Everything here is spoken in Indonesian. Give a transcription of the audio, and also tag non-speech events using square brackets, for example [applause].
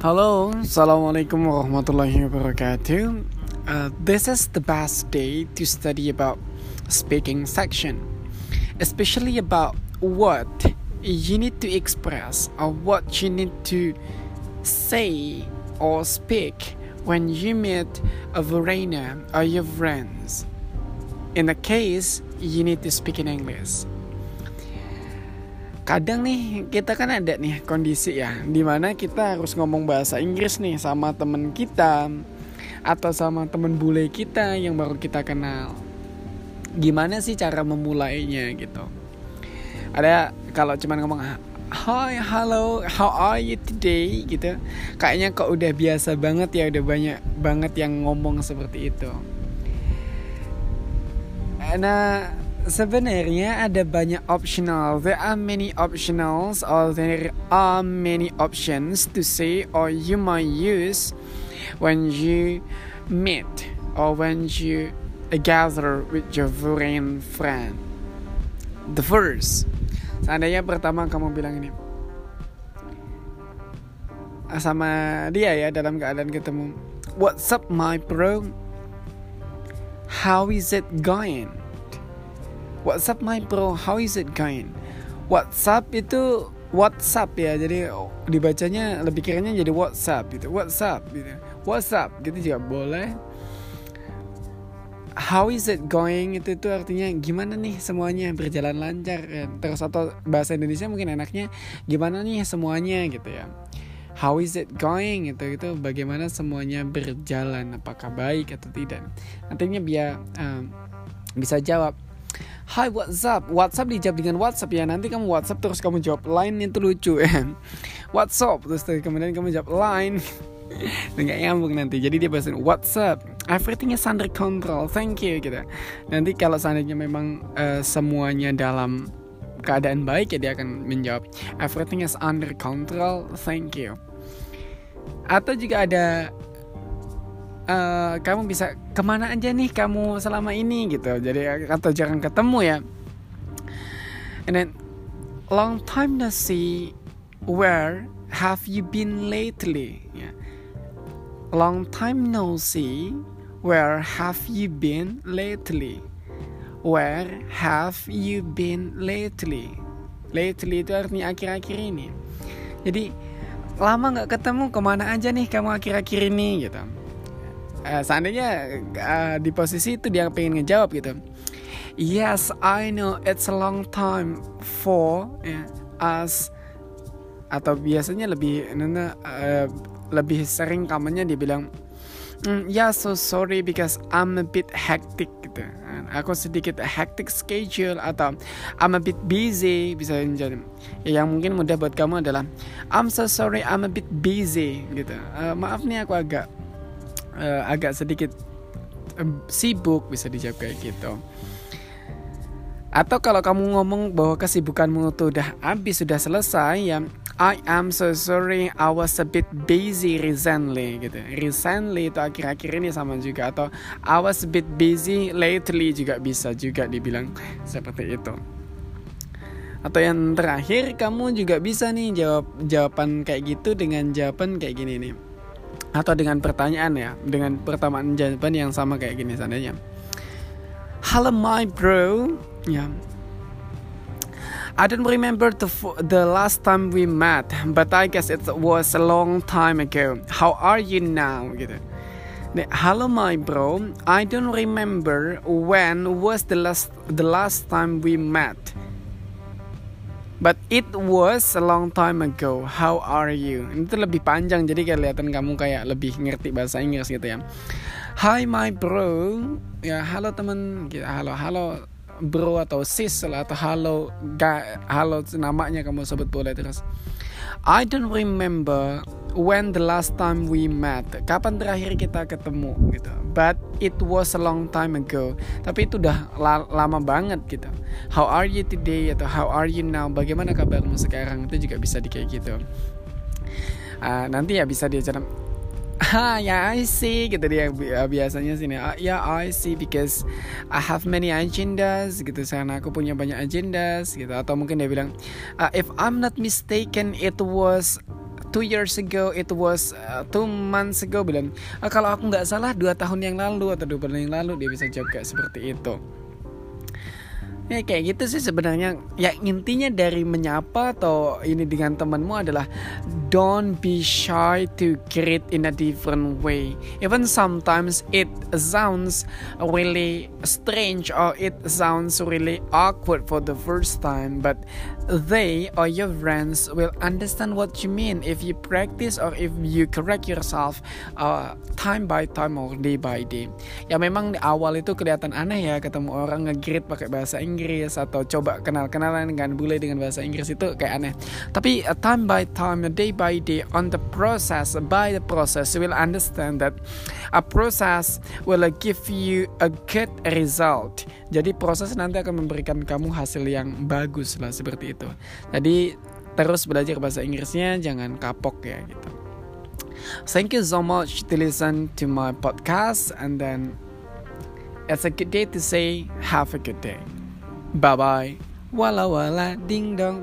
Hello, Assalamualaikum warahmatullahi wabarakatuh. Uh, this is the best day to study about speaking section, especially about what you need to express or what you need to say or speak when you meet a foreigner or your friends. In the case, you need to speak in English. Kadang nih kita kan ada nih kondisi ya Di mana kita harus ngomong bahasa Inggris nih sama temen kita Atau sama temen bule kita yang baru kita kenal. Gimana sih cara memulainya gitu? Ada kalau cuman ngomong Hi, hello, how are you today? gitu Kayaknya kok udah biasa banget ya Udah banyak banget yang ngomong seperti itu. Nah sebenarnya ada banyak optional. There are many optionals or there are many options to say or you might use when you meet or when you gather with your foreign friend. The first, seandainya pertama kamu bilang ini sama dia ya dalam keadaan ketemu. What's up my bro? How is it going? What's up my bro? How is it going? WhatsApp itu WhatsApp ya. Jadi dibacanya lebih kiranya jadi WhatsApp gitu. WhatsApp gitu. WhatsApp gitu juga boleh. How is it going itu itu artinya gimana nih semuanya berjalan lancar kan? Terus atau bahasa Indonesia mungkin enaknya gimana nih semuanya gitu ya. How is it going itu itu bagaimana semuanya berjalan apakah baik atau tidak. Nantinya biar um, bisa jawab Hai WhatsApp WhatsApp dijawab dengan WhatsApp ya. Nanti kamu WhatsApp terus kamu jawab line itu lucu ya. [laughs] WhatsApp Terus kemudian kamu jawab line. [laughs] Nggak nyambung nanti. Jadi dia bahasin WhatsApp Everything is under control. Thank you gitu. Nanti kalau seandainya memang uh, Semuanya dalam keadaan baik ya Dia akan menjawab Everything is under control. Thank you. Atau juga ada uh, kamu bisa ke mana aja nih kamu selama ini gitu. Jadi atau jarang ketemu ya. And then long time no see where have you been lately? Yeah. long time no see where have you been lately? Where have you been lately? Lately itu artinya akhir-akhir ini. Jadi lama nggak ketemu ke mana aja nih kamu akhir-akhir ini gitu uh, seandainya uh, di posisi itu dia pengen ngejawab gitu. Yes I know it's a long time for yeah, us. Atau biasanya lebih nana uh, lebih sering kamarnya dia bilang mm, ya yeah, so sorry because I'm a bit hectic gitu. Aku sedikit hectic schedule atau I'm a bit busy bisa jadi. Ya, yang mungkin mudah buat kamu adalah I'm so sorry I'm a bit busy gitu. Uh, maaf nih aku agak uh, agak sedikit uh, sibuk bisa dijawab kayak gitu. Atau kalau kamu ngomong bahwa kesibukanmu itu udah habis, sudah selesai ya I am so sorry, I was a bit busy recently gitu. Recently itu akhir-akhir ini sama juga atau I was a bit busy lately juga bisa juga dibilang seperti itu. Atau yang terakhir kamu juga bisa nih jawab jawaban kayak gitu dengan jawaban kayak gini nih atau dengan pertanyaan ya dengan pertanyaan jawaban yang sama kayak gini seandainya Hello my bro ya yeah. I don't remember the the last time we met, but I guess it was a long time ago. How are you now? Gitu. Hello my bro, I don't remember when was the last the last time we met. But it was a long time ago. How are you? Itu lebih panjang jadi kelihatan kamu kayak lebih ngerti bahasa Inggris gitu ya. Hi my bro. Ya halo teman. Gitu. Halo halo bro atau sis lah atau halo ga, halo namanya kamu sebut boleh terus. I don't remember when the last time we met. Kapan terakhir kita ketemu gitu. But it was a long time ago. Tapi itu udah la lama banget gitu. How are you today atau how are you now? Bagaimana kabarmu sekarang? Itu juga bisa di kayak gitu. Uh, nanti ya bisa dia cara [laughs] Ah ya I see gitu dia biasanya sini ah, ya I see because I have many agendas gitu karena aku punya banyak agendas gitu atau mungkin dia bilang uh, if I'm not mistaken it was two years ago it was uh, two months ago bilang uh, kalau aku nggak salah dua tahun yang lalu atau dua bulan yang lalu dia bisa jawab kayak seperti itu ya kayak gitu sih sebenarnya. Ya intinya dari menyapa atau ini dengan temanmu adalah don't be shy to greet in a different way. Even sometimes it sounds really strange or it sounds really awkward for the first time but they or your friends will understand what you mean if you practice or if you correct yourself uh, time by time or day by day. Ya memang di awal itu kelihatan aneh ya ketemu orang nge pakai bahasa Inggris atau coba kenal-kenalan dengan bule dengan bahasa Inggris itu kayak aneh. Tapi uh, time by time, day by day, on the process, by the process, you will understand that a process will give you a good result. Jadi proses nanti akan memberikan kamu hasil yang bagus lah seperti itu. Jadi terus belajar bahasa Inggrisnya, jangan kapok ya gitu. Thank you so much to listen to my podcast and then it's a good day to say have a good day. 拜拜。哇啦哇拉，叮当